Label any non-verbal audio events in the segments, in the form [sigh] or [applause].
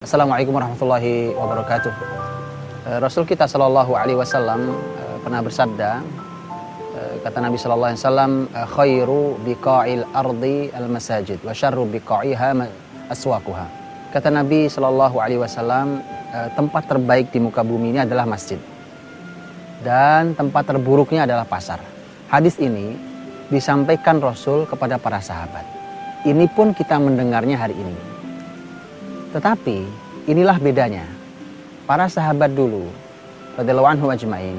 Assalamualaikum warahmatullahi wabarakatuh. Eh, Rasul kita Shallallahu Alaihi Wasallam eh, pernah bersabda, eh, kata Nabi Shallallahu Alaihi Wasallam, khairu biqa'il ardi al masajid, wa syarru biqa'iha aswaquha. Kata Nabi Shallallahu Alaihi Wasallam, tempat terbaik di muka bumi ini adalah masjid, dan tempat terburuknya adalah pasar. Hadis ini disampaikan Rasul kepada para sahabat. Ini pun kita mendengarnya hari ini. Tetapi inilah bedanya. Para sahabat dulu, radhiyallahu anhu ajmain,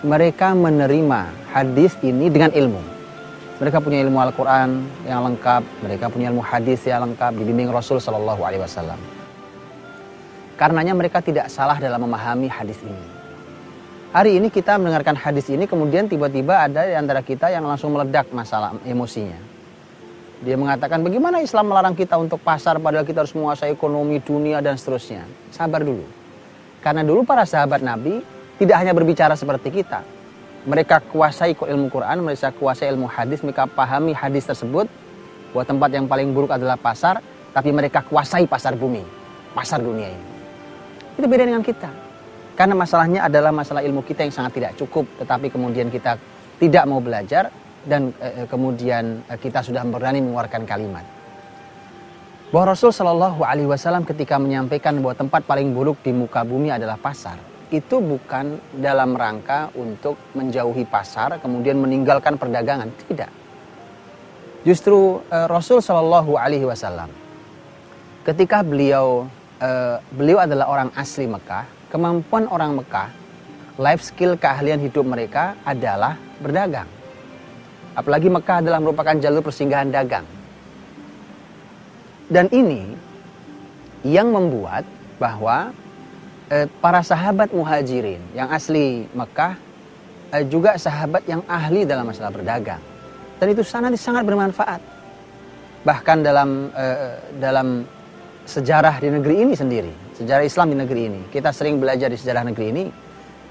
mereka menerima hadis ini dengan ilmu. Mereka punya ilmu Al-Quran yang lengkap, mereka punya ilmu hadis yang lengkap, dibimbing Rasul Shallallahu Alaihi Wasallam. Karenanya mereka tidak salah dalam memahami hadis ini. Hari ini kita mendengarkan hadis ini, kemudian tiba-tiba ada di antara kita yang langsung meledak masalah emosinya dia mengatakan bagaimana Islam melarang kita untuk pasar padahal kita harus menguasai ekonomi dunia dan seterusnya. Sabar dulu. Karena dulu para sahabat Nabi tidak hanya berbicara seperti kita. Mereka kuasai ilmu Quran, mereka kuasai ilmu hadis, mereka pahami hadis tersebut bahwa tempat yang paling buruk adalah pasar, tapi mereka kuasai pasar bumi, pasar dunia ini. Itu beda dengan kita. Karena masalahnya adalah masalah ilmu kita yang sangat tidak cukup, tetapi kemudian kita tidak mau belajar, dan eh, kemudian eh, kita sudah berani mengeluarkan kalimat. Bahwa Rasul Shallallahu Alaihi Wasallam ketika menyampaikan bahwa tempat paling buruk di muka bumi adalah pasar, itu bukan dalam rangka untuk menjauhi pasar kemudian meninggalkan perdagangan, tidak. Justru eh, Rasul Shallallahu Alaihi Wasallam ketika beliau beliau adalah orang asli Mekah, kemampuan orang Mekah, life skill keahlian hidup mereka adalah berdagang Apalagi Mekah adalah merupakan jalur persinggahan dagang. Dan ini yang membuat bahwa eh, para sahabat muhajirin yang asli Mekah eh, juga sahabat yang ahli dalam masalah berdagang. Dan itu sangat sangat bermanfaat. Bahkan dalam eh, dalam sejarah di negeri ini sendiri, sejarah Islam di negeri ini, kita sering belajar di sejarah negeri ini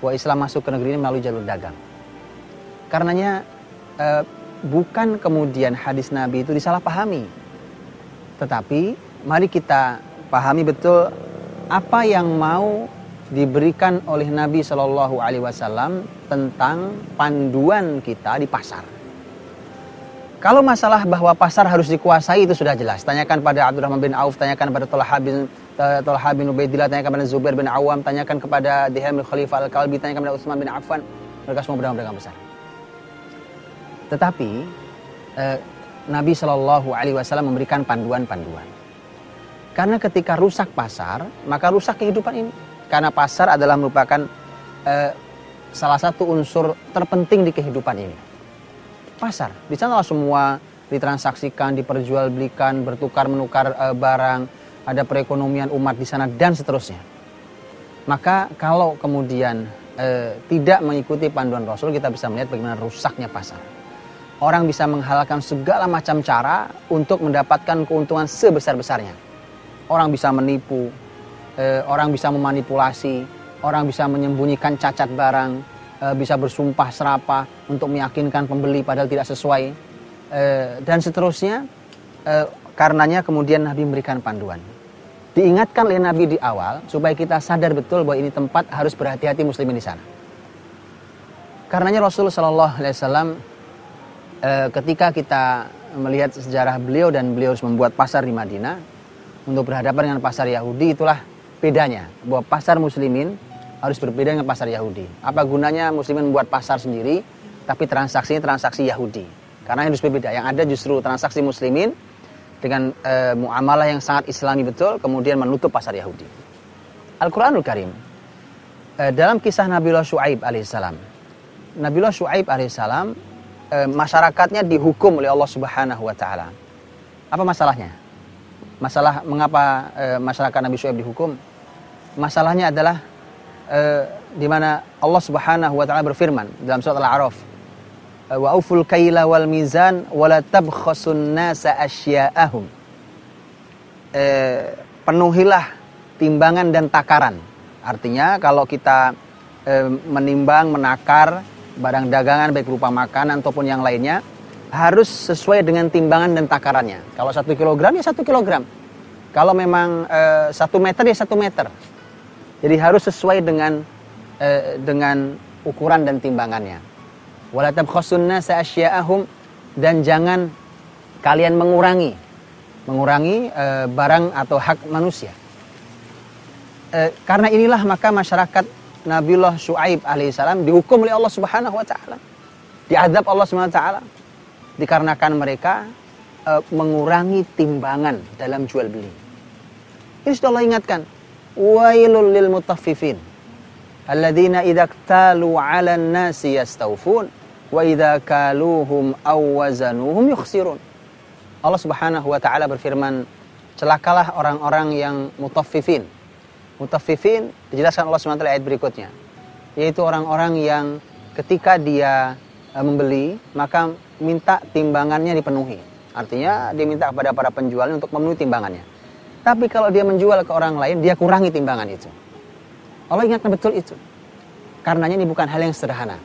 bahwa Islam masuk ke negeri ini melalui jalur dagang. Karenanya eh, bukan kemudian hadis Nabi itu disalahpahami. Tetapi mari kita pahami betul apa yang mau diberikan oleh Nabi Shallallahu Alaihi Wasallam tentang panduan kita di pasar. Kalau masalah bahwa pasar harus dikuasai itu sudah jelas. Tanyakan pada Abdurrahman bin Auf, tanyakan pada Talha bin Talha bin Ubaidillah, tanyakan pada Zubair bin Awam, tanyakan kepada Diham bin Khalifah Al-Kalbi, tanyakan kepada Utsman bin Affan. Mereka semua berdagang besar. Tetapi eh, Nabi Shallallahu Alaihi Wasallam memberikan panduan-panduan. Karena ketika rusak pasar, maka rusak kehidupan ini. Karena pasar adalah merupakan eh, salah satu unsur terpenting di kehidupan ini. Pasar, di sana semua ditransaksikan, diperjualbelikan, bertukar menukar e, barang, ada perekonomian umat di sana dan seterusnya. Maka kalau kemudian e, tidak mengikuti panduan Rasul, kita bisa melihat bagaimana rusaknya pasar orang bisa menghalalkan segala macam cara untuk mendapatkan keuntungan sebesar-besarnya. Orang bisa menipu, eh, orang bisa memanipulasi, orang bisa menyembunyikan cacat barang, eh, bisa bersumpah serapah untuk meyakinkan pembeli padahal tidak sesuai, eh, dan seterusnya. Karenanya kemudian Nabi memberikan panduan. Diingatkan oleh Nabi di awal supaya kita sadar betul bahwa ini tempat harus berhati-hati muslimin di sana. Karenanya Rasulullah Shallallahu Alaihi e, ketika kita melihat sejarah beliau dan beliau harus membuat pasar di Madinah untuk berhadapan dengan pasar Yahudi itulah bedanya bahwa pasar muslimin harus berbeda dengan pasar Yahudi. Apa gunanya muslimin membuat pasar sendiri tapi transaksinya transaksi Yahudi? Karena harus berbeda. Yang ada justru transaksi muslimin dengan e, muamalah yang sangat islami betul kemudian menutup pasar Yahudi. Al-Qur'anul Karim e, dalam kisah Nabiullah Shu'aib alaihissalam. Nabiullah Shu'aib alaihissalam e, masyarakatnya dihukum oleh Allah Subhanahu wa taala. Apa masalahnya? Masalah mengapa e, masyarakat Nabi Shu'aib dihukum? Masalahnya adalah e, di mana Allah Subhanahu wa taala berfirman dalam surat Al-A'raf, "Wa auful kaila wal mizan wa la tabkhasun nasa asya'ahum." E, penuhilah timbangan dan takaran. Artinya kalau kita e, menimbang, menakar barang dagangan baik berupa makanan ataupun yang lainnya harus sesuai dengan timbangan dan takarannya. Kalau satu kilogram ya satu kilogram. Kalau memang uh, satu meter ya satu meter. Jadi harus sesuai dengan uh, dengan ukuran dan timbangannya. Wala tabkhasunna sa'asya'ahum dan jangan kalian mengurangi mengurangi uh, barang atau hak manusia. Uh, karena inilah maka masyarakat Nabiullah Shu'aib alaihissalam dihukum oleh Allah Subhanahu wa taala. Diadab Allah Subhanahu wa taala dikarenakan mereka uh, mengurangi timbangan dalam jual beli. Ini sudah Allah ingatkan. Wailul lil mutaffifin. Alladzina idza ktalu 'alan nasi yastawfun wa idza kaluhum aw wazanuhum yukhsirun. Allah Subhanahu wa taala berfirman, celakalah orang-orang yang mutaffifin Mutaffifin dijelaskan Allah SWT ayat berikutnya. Yaitu orang-orang yang ketika dia e, membeli, maka minta timbangannya dipenuhi. Artinya dia minta kepada para penjualnya untuk memenuhi timbangannya. Tapi kalau dia menjual ke orang lain, dia kurangi timbangan itu. Allah ingatkan betul itu. Karenanya ini bukan hal yang sederhana.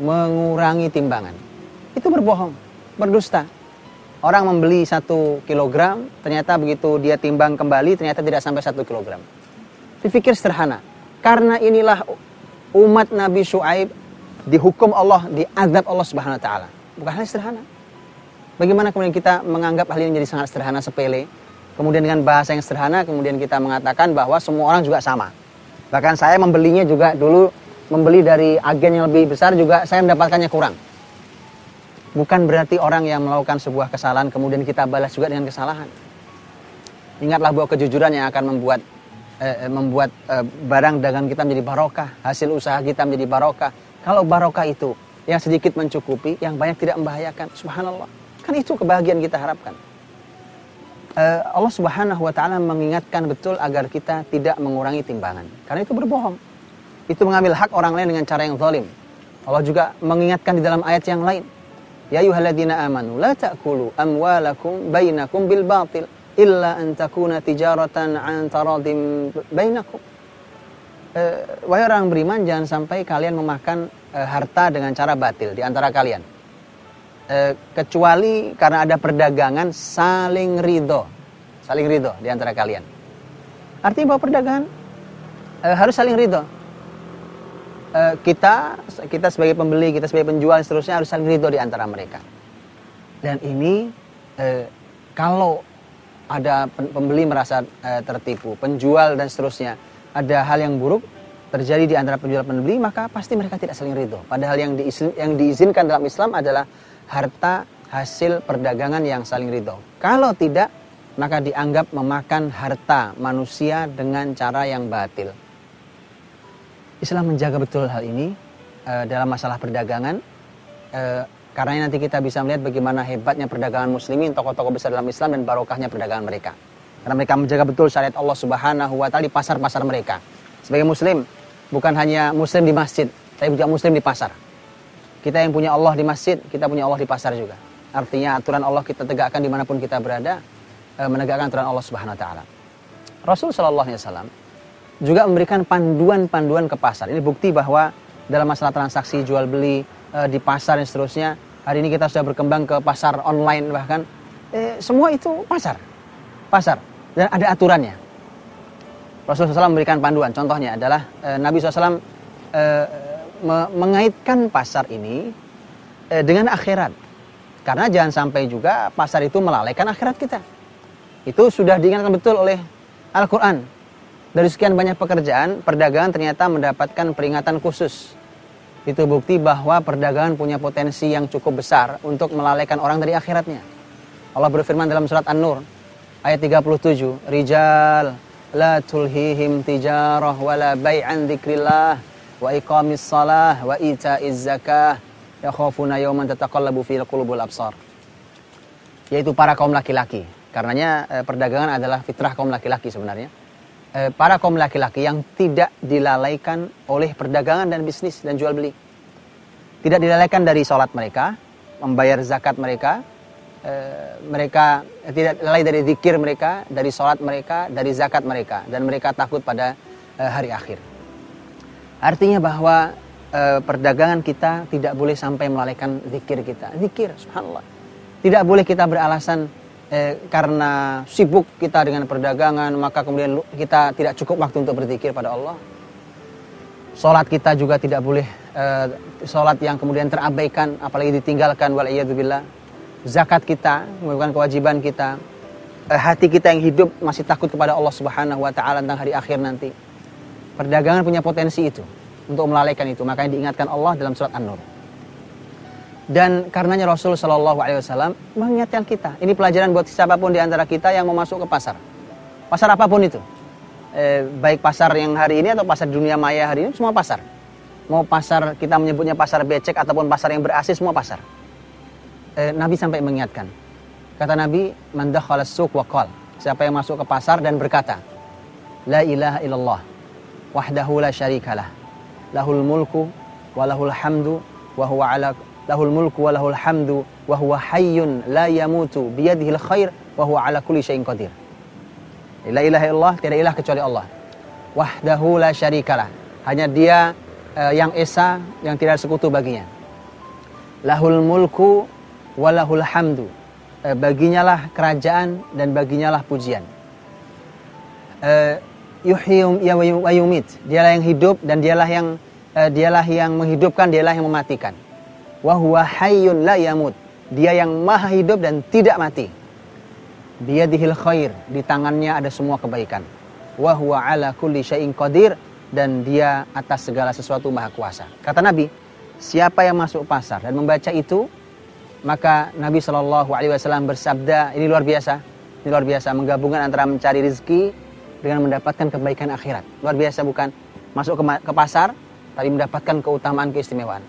Mengurangi timbangan. Itu berbohong, berdusta. Orang membeli satu kilogram, ternyata begitu dia timbang kembali, ternyata tidak sampai satu kilogram. Dipikir sederhana. Karena inilah umat Nabi Shu'aib dihukum Allah, diazab Allah Subhanahu wa taala. Bukan hal sederhana. Bagaimana kemudian kita menganggap hal ini menjadi sangat sederhana, sepele? Kemudian dengan bahasa yang sederhana, kemudian kita mengatakan bahwa semua orang juga sama. Bahkan saya membelinya juga dulu membeli dari agen yang lebih besar juga saya mendapatkannya kurang. Bukan berarti orang yang melakukan sebuah kesalahan kemudian kita balas juga dengan kesalahan. Ingatlah bahwa kejujuran yang akan membuat Eh, eh, membuat eh, barang dagang kita menjadi barokah, hasil usaha kita menjadi barokah. Kalau barokah itu yang sedikit mencukupi, yang banyak tidak membahayakan. Subhanallah. Kan itu kebahagiaan kita harapkan. Eh, Allah Subhanahu wa taala mengingatkan betul agar kita tidak mengurangi timbangan. Karena itu berbohong. Itu mengambil hak orang lain dengan cara yang zalim. Allah juga mengingatkan di dalam ayat yang lain. Ya ayyuhalladzina amanu la ta'kulu amwalakum bainakum bil batil illa an takuna tijaratan an taradim bainakum. Eh, wahai orang beriman jangan sampai kalian memakan eh, harta dengan cara batil di antara kalian. Eh, kecuali karena ada perdagangan saling ridho. Saling ridho di antara kalian. Artinya bahwa perdagangan eh, harus saling ridho. Eh, kita kita sebagai pembeli, kita sebagai penjual seterusnya harus saling ridho di antara mereka. Dan ini eh, kalau ada pembeli merasa uh, tertipu, penjual dan seterusnya ada hal yang buruk terjadi di antara penjual dan pembeli, maka pasti mereka tidak saling ridho. Padahal yang, diizin, yang diizinkan dalam Islam adalah harta hasil perdagangan yang saling ridho. Kalau tidak, maka dianggap memakan harta manusia dengan cara yang batil. Islam menjaga betul hal ini uh, dalam masalah perdagangan. Uh, karena nanti kita bisa melihat bagaimana hebatnya perdagangan muslimin, tokoh-tokoh besar dalam Islam dan barokahnya perdagangan mereka. Karena mereka menjaga betul syariat Allah Subhanahu wa taala di pasar-pasar mereka. Sebagai muslim, bukan hanya muslim di masjid, tapi juga muslim di pasar. Kita yang punya Allah di masjid, kita punya Allah di pasar juga. Artinya aturan Allah kita tegakkan di mana pun kita berada, eh, menegakkan aturan Allah Subhanahu wa taala. Rasul Shallallahu alaihi wasallam juga memberikan panduan-panduan ke pasar. Ini bukti bahwa dalam masalah transaksi jual beli uh, di pasar dan seterusnya. Hari ini kita sudah berkembang ke pasar online bahkan. Eh, semua itu pasar. Pasar. Dan ada aturannya. Rasulullah SAW memberikan panduan. Contohnya adalah eh, Nabi SAW eh, me mengaitkan pasar ini eh, dengan akhirat. Karena jangan sampai juga pasar itu melalaikan akhirat kita. Itu sudah diingatkan betul oleh Al-Quran. Dari sekian banyak pekerjaan, perdagangan ternyata mendapatkan peringatan khusus itu bukti bahwa perdagangan punya potensi yang cukup besar untuk melalaikan orang dari akhiratnya. Allah berfirman dalam surat An-Nur ayat 37, "Rijal la tulhihim tijarah wala bai'an dzikrillah wa iqamis salah wa ita'iz zakah yakhafuna yawman tataqallabu fil qulubul absar." Yaitu para kaum laki-laki. Karenanya eh, perdagangan adalah fitrah kaum laki-laki sebenarnya para kaum laki-laki yang tidak dilalaikan oleh perdagangan dan bisnis dan jual beli. Tidak dilalaikan dari sholat mereka, membayar zakat mereka, eh, mereka tidak lalai dari zikir mereka, dari sholat mereka, dari zakat mereka, dan mereka takut pada eh, hari akhir. Artinya bahwa perdagangan kita tidak boleh sampai melalaikan zikir kita. Zikir, subhanallah. Tidak boleh kita beralasan eh, karena sibuk kita dengan perdagangan maka kemudian kita tidak cukup waktu untuk berzikir pada Allah. Sholat kita juga tidak boleh eh, sholat yang kemudian terabaikan apalagi ditinggalkan waliyadzubillah. Zakat kita merupakan kewajiban kita. Eh, hati kita yang hidup masih takut kepada Allah Subhanahu wa taala tentang hari akhir nanti. Perdagangan punya potensi itu untuk melalaikan itu. Makanya diingatkan Allah dalam surat An-Nur. Dan karenanya Rasul Shallallahu Alaihi Wasallam mengingatkan kita. Ini pelajaran buat siapa pun di antara kita yang mau masuk ke pasar. Pasar apa pun itu. Eh, baik pasar yang hari ini atau pasar dunia maya hari ini, semua pasar. Mau pasar kita menyebutnya pasar becek ataupun pasar yang berasi, semua pasar. Eh, Nabi sampai mengingatkan. Kata Nabi, mandah suq wa qal. Siapa yang masuk ke pasar dan berkata, La ilaha illallah, wahdahu la syarikalah, lahul mulku, walahul hamdu, wa huwa ala lahul mulku wa lahul hamdu wa huwa hayyun la yamutu biyadihil khair wa huwa ala kulli syai'in qadir. La ilaha illallah, tidak ilah kecuali Allah. Wahdahu la syarikalah. Hanya dia uh, yang esa, yang tidak sekutu baginya. Lahul mulku wa lahul hamdu. Uh, baginyalah kerajaan dan baginyalah pujian. Uh, yuhyum ya wa yumit. Dialah yang hidup dan dialah yang uh, dialah yang menghidupkan, dialah yang mematikan wa hayyun la yamut. Dia yang maha hidup dan tidak mati. Dia dihil khair, di tangannya ada semua kebaikan. Wa huwa ala kulli syai'in qadir dan dia atas segala sesuatu maha kuasa. Kata Nabi, siapa yang masuk pasar dan membaca itu, maka Nabi Shallallahu Alaihi Wasallam bersabda, ini luar biasa, ini luar biasa, menggabungkan antara mencari rezeki dengan mendapatkan kebaikan akhirat. Luar biasa bukan? Masuk ke, ke pasar, tapi mendapatkan keutamaan keistimewaan.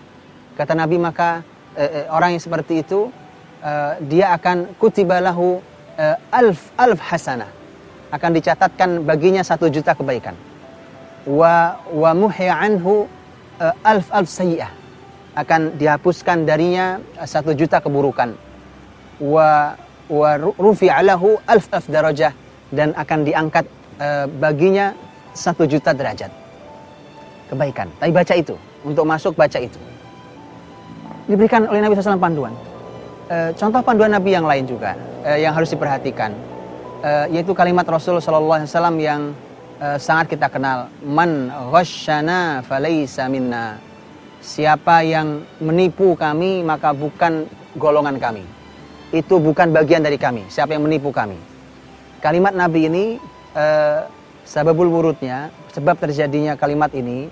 Kata Nabi maka eh, eh, orang yang seperti itu eh, dia akan kutibalahu eh, alf alf hasanah akan dicatatkan baginya satu juta kebaikan. Wa wa anhu eh, alf alf sayyi'ah akan dihapuskan darinya satu juta keburukan. Wa wa rufi'alahu alf alf darajah dan akan diangkat eh, baginya satu juta derajat kebaikan. Tapi baca itu untuk masuk baca itu diberikan oleh Nabi SAW panduan. E, contoh panduan Nabi yang lain juga e, yang harus diperhatikan, e, yaitu kalimat Rasul SAW yang e, sangat kita kenal, man ghasyana falaysa minna. Siapa yang menipu kami maka bukan golongan kami. Itu bukan bagian dari kami. Siapa yang menipu kami. Kalimat Nabi ini e, sababul wurudnya, sebab terjadinya kalimat ini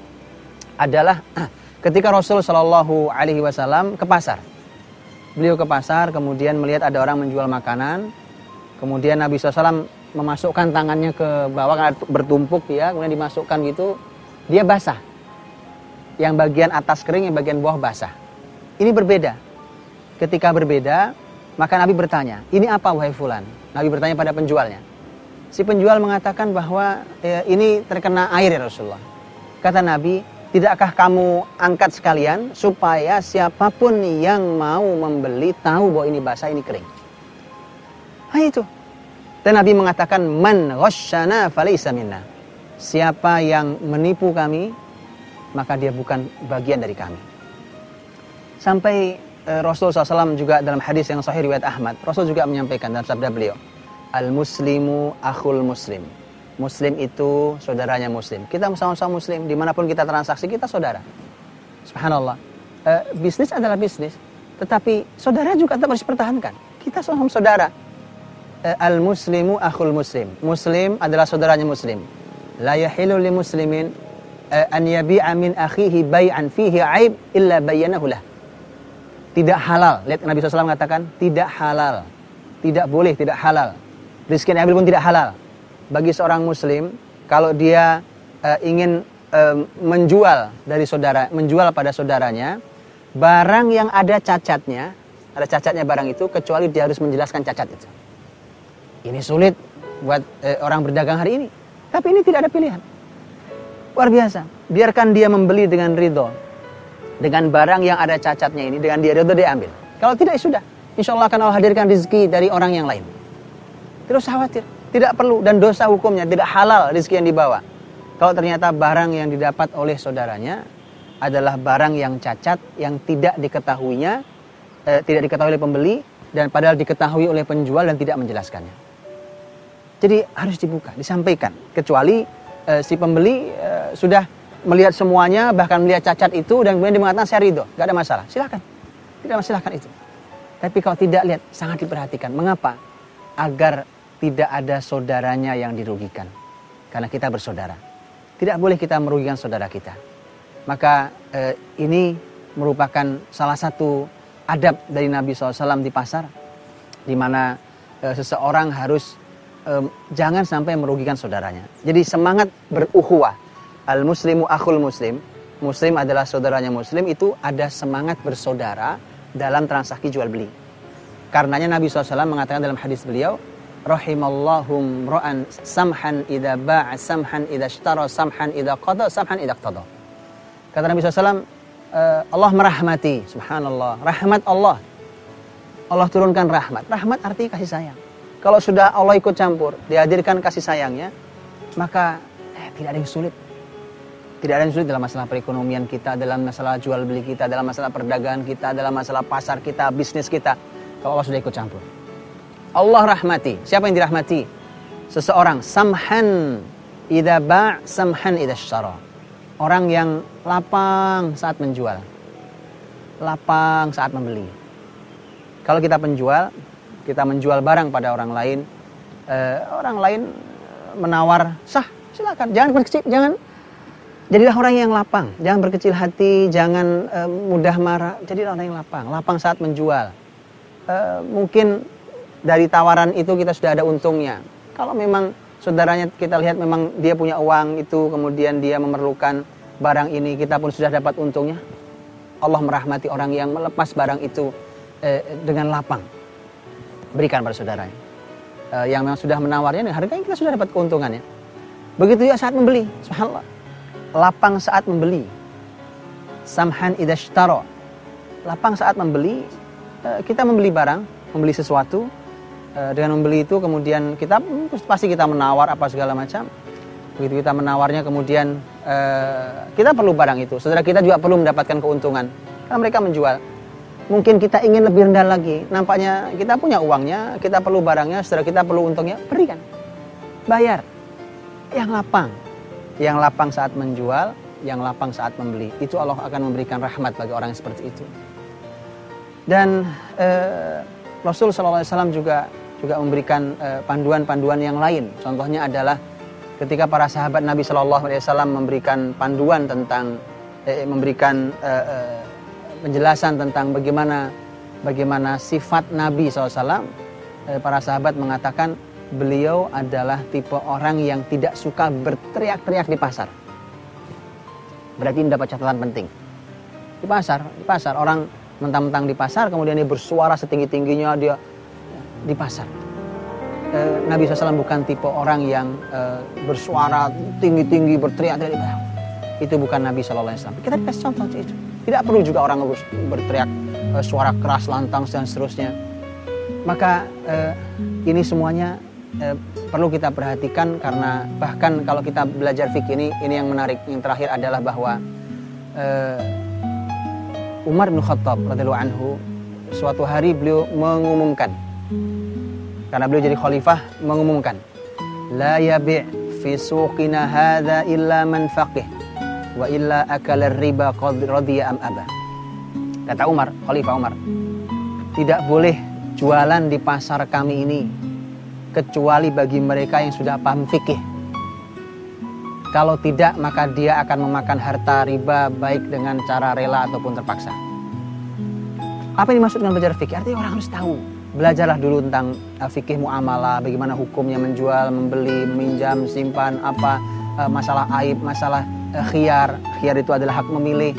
adalah [clears throat] ketika Rasul Shallallahu Alaihi Wasallam ke pasar. Beliau ke pasar, kemudian melihat ada orang menjual makanan, kemudian Nabi SAW memasukkan tangannya ke bawah karena bertumpuk ya, kemudian dimasukkan gitu, dia basah. Yang bagian atas kering, yang bagian bawah basah. Ini berbeda. Ketika berbeda, maka Nabi bertanya, ini apa wahai fulan? Nabi bertanya pada penjualnya. Si penjual mengatakan bahwa e, ini terkena air ya Rasulullah. Kata Nabi, Tidakkah kamu angkat sekalian supaya siapa pun yang mau membeli tahu bahwa ini basah, ini kering. Nah itu. Dan Nabi mengatakan man ghasyana falaysa minna. Siapa yang menipu kami, maka dia bukan bagian dari kami. Sampai e, Rasul SAW juga dalam hadis yang sahih riwayat Ahmad, Rasul juga menyampaikan dalam sabda beliau, Al-Muslimu akhul Muslim Muslim itu saudaranya Muslim. Kita sama-sama Muslim, di mana pun kita transaksi kita saudara. Subhanallah. E, bisnis adalah bisnis, tetapi saudara juga tetap harus dipertahankan. Kita sama-sama saudara. E, al Muslimu akhul Muslim. Muslim adalah saudaranya Muslim. La yahilu li muslimin e, an yabi'a min akhihi bay'an fihi aib illa bayyanahu lah. Tidak halal. Lihat Nabi SAW mengatakan tidak halal. Tidak boleh, tidak halal. Rizki yang diambil pun tidak halal bagi seorang muslim kalau dia uh, ingin uh, menjual dari saudara, menjual pada saudaranya barang yang ada cacatnya, ada cacatnya barang itu kecuali dia harus menjelaskan cacat itu. Ini sulit buat uh, orang berdagang hari ini. Tapi ini tidak ada pilihan. Luar biasa. Biarkan dia membeli dengan ridho. Dengan barang yang ada cacatnya ini, dengan dia ridho dia ambil. Kalau tidak ya sudah. Insya Allah akan Allah hadirkan rezeki dari orang yang lain. Terus khawatir. Tidak perlu dan dosa hukumnya tidak halal rezeki yang dibawa. Kalau ternyata barang yang didapat oleh saudaranya adalah barang yang cacat yang tidak diketahuinya, eh, tidak diketahui oleh pembeli, dan padahal diketahui oleh penjual dan tidak menjelaskannya. Jadi harus dibuka, disampaikan. Kecuali uh, si pembeli uh, sudah melihat semuanya, bahkan melihat cacat itu dan kemudian dia mengatakan saya ridho, nggak ada masalah. Silakan, tidak masalah itu. Tapi kalau tidak lihat, sangat diperhatikan. Mengapa? Agar tidak ada saudaranya yang dirugikan. Karena kita bersaudara. Tidak boleh kita merugikan saudara kita. Maka eh, ini merupakan salah satu adab dari Nabi SAW di pasar. Di mana eh, seseorang harus eh, jangan sampai merugikan saudaranya. Jadi semangat beruhuwah. Al-muslimu akhul muslim. Muslim adalah saudaranya muslim. Itu ada semangat bersaudara dalam transaksi jual beli. Karenanya Nabi SAW mengatakan dalam hadis beliau, Rahimallahum ro'an samhan idha ba'a samhan idha shtara samhan idha qada samhan idha qtada. Kata Nabi SAW, eh, Allah merahmati, subhanallah, rahmat Allah. Allah turunkan rahmat. Rahmat artinya kasih sayang. Kalau sudah Allah ikut campur, dihadirkan kasih sayangnya, maka eh, tidak ada yang sulit. Tidak ada yang sulit dalam masalah perekonomian kita, dalam masalah jual beli kita, dalam masalah perdagangan kita, dalam masalah pasar kita, bisnis kita. Kalau Allah sudah ikut campur. Allah rahmati. Siapa yang dirahmati? Seseorang samhan idza ba' samhan idza syara. Orang yang lapang saat menjual. Lapang saat membeli. Kalau kita penjual, kita menjual barang pada orang lain, eh, orang lain menawar, sah, silakan. Jangan berkecil, jangan Jadilah orang yang lapang, jangan berkecil hati, jangan uh, mudah marah. Jadilah orang yang lapang, lapang saat menjual. Uh, mungkin dari tawaran itu kita sudah ada untungnya. Kalau memang saudaranya kita lihat memang dia punya uang itu, kemudian dia memerlukan barang ini, kita pun sudah dapat untungnya. Allah merahmati orang yang melepas barang itu uh, dengan lapang. Berikan pada saudaranya. Uh, yang memang sudah menawarnya, harganya kita sudah dapat keuntungannya. Begitu juga saat membeli, subhanallah lapang saat membeli. Samhan idashtaro. Lapang saat membeli, eh, kita membeli barang, membeli sesuatu. Eh, dengan membeli itu kemudian kita pasti kita menawar apa segala macam. Begitu kita menawarnya kemudian eh, kita perlu barang itu. Saudara kita juga perlu mendapatkan keuntungan. Karena mereka menjual. Mungkin kita ingin lebih rendah lagi. Nampaknya kita punya uangnya, kita perlu barangnya, saudara kita perlu untungnya, berikan. Bayar. Yang lapang yang lapang saat menjual, yang lapang saat membeli. Itu Allah akan memberikan rahmat bagi orang yang seperti itu. Dan eh, Rasul SAW juga juga memberikan eh, panduan-panduan yang lain. Contohnya adalah ketika para sahabat Nabi SAW memberikan panduan tentang eh, memberikan eh, penjelasan tentang bagaimana bagaimana sifat Nabi SAW, eh, para sahabat mengatakan beliau adalah tipe orang yang tidak suka berteriak-teriak di pasar. Berarti ini dapat catatan penting. Di pasar, di pasar orang mentang-mentang di pasar kemudian dia bersuara setinggi-tingginya dia di pasar. E, Nabi SAW bukan tipe orang yang e, bersuara tinggi-tinggi berteriak-teriak. Itu bukan Nabi SAW. Kita kasih contoh itu. Tidak perlu juga orang berteriak e, suara keras, lantang dan seterusnya. Maka e, ini semuanya eh, perlu kita perhatikan karena bahkan kalau kita belajar fikih ini ini yang menarik yang terakhir adalah bahwa eh, Umar bin Khattab radhiyallahu anhu suatu hari beliau mengumumkan karena beliau jadi khalifah mengumumkan la yabi' fi suqina hadza illa man faqih wa illa akala riba qad radiya am aba kata Umar khalifah Umar tidak boleh jualan di pasar kami ini kecuali bagi mereka yang sudah paham fikih. Kalau tidak, maka dia akan memakan harta riba baik dengan cara rela ataupun terpaksa. Apa yang dimaksud dengan belajar fikih? Artinya orang harus tahu. Belajarlah dulu tentang uh, fikih muamalah, bagaimana hukumnya menjual, membeli, meminjam, simpan, apa uh, masalah aib, masalah uh, khiar. Khiar itu adalah hak memilih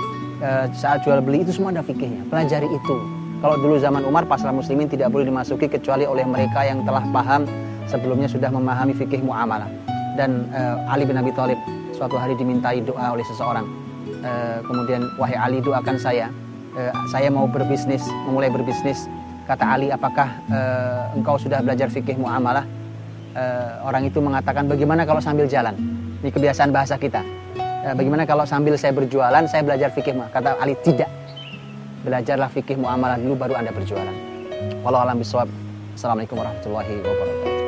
saat jual beli itu semua ada fikihnya. Pelajari itu. Kalau dulu zaman Umar pasar muslimin tidak boleh dimasuki kecuali oleh mereka yang telah paham sebelumnya sudah memahami fikih muamalah. Dan uh, Ali bin Abi Thalib suatu hari dimintai doa oleh seseorang. Uh, kemudian wahai Ali doakan saya. Uh, saya mau berbisnis, memulai berbisnis. Kata Ali, apakah uh, engkau sudah belajar fikih muamalah? Uh, orang itu mengatakan bagaimana kalau sambil jalan? Ini kebiasaan bahasa kita. Uh, bagaimana kalau sambil saya berjualan, saya belajar fikih muamalah? Kata Ali, tidak belajarlah fikih muamalah dulu baru Anda berjualan. Walau alam bisawab. Assalamualaikum warahmatullahi wabarakatuh.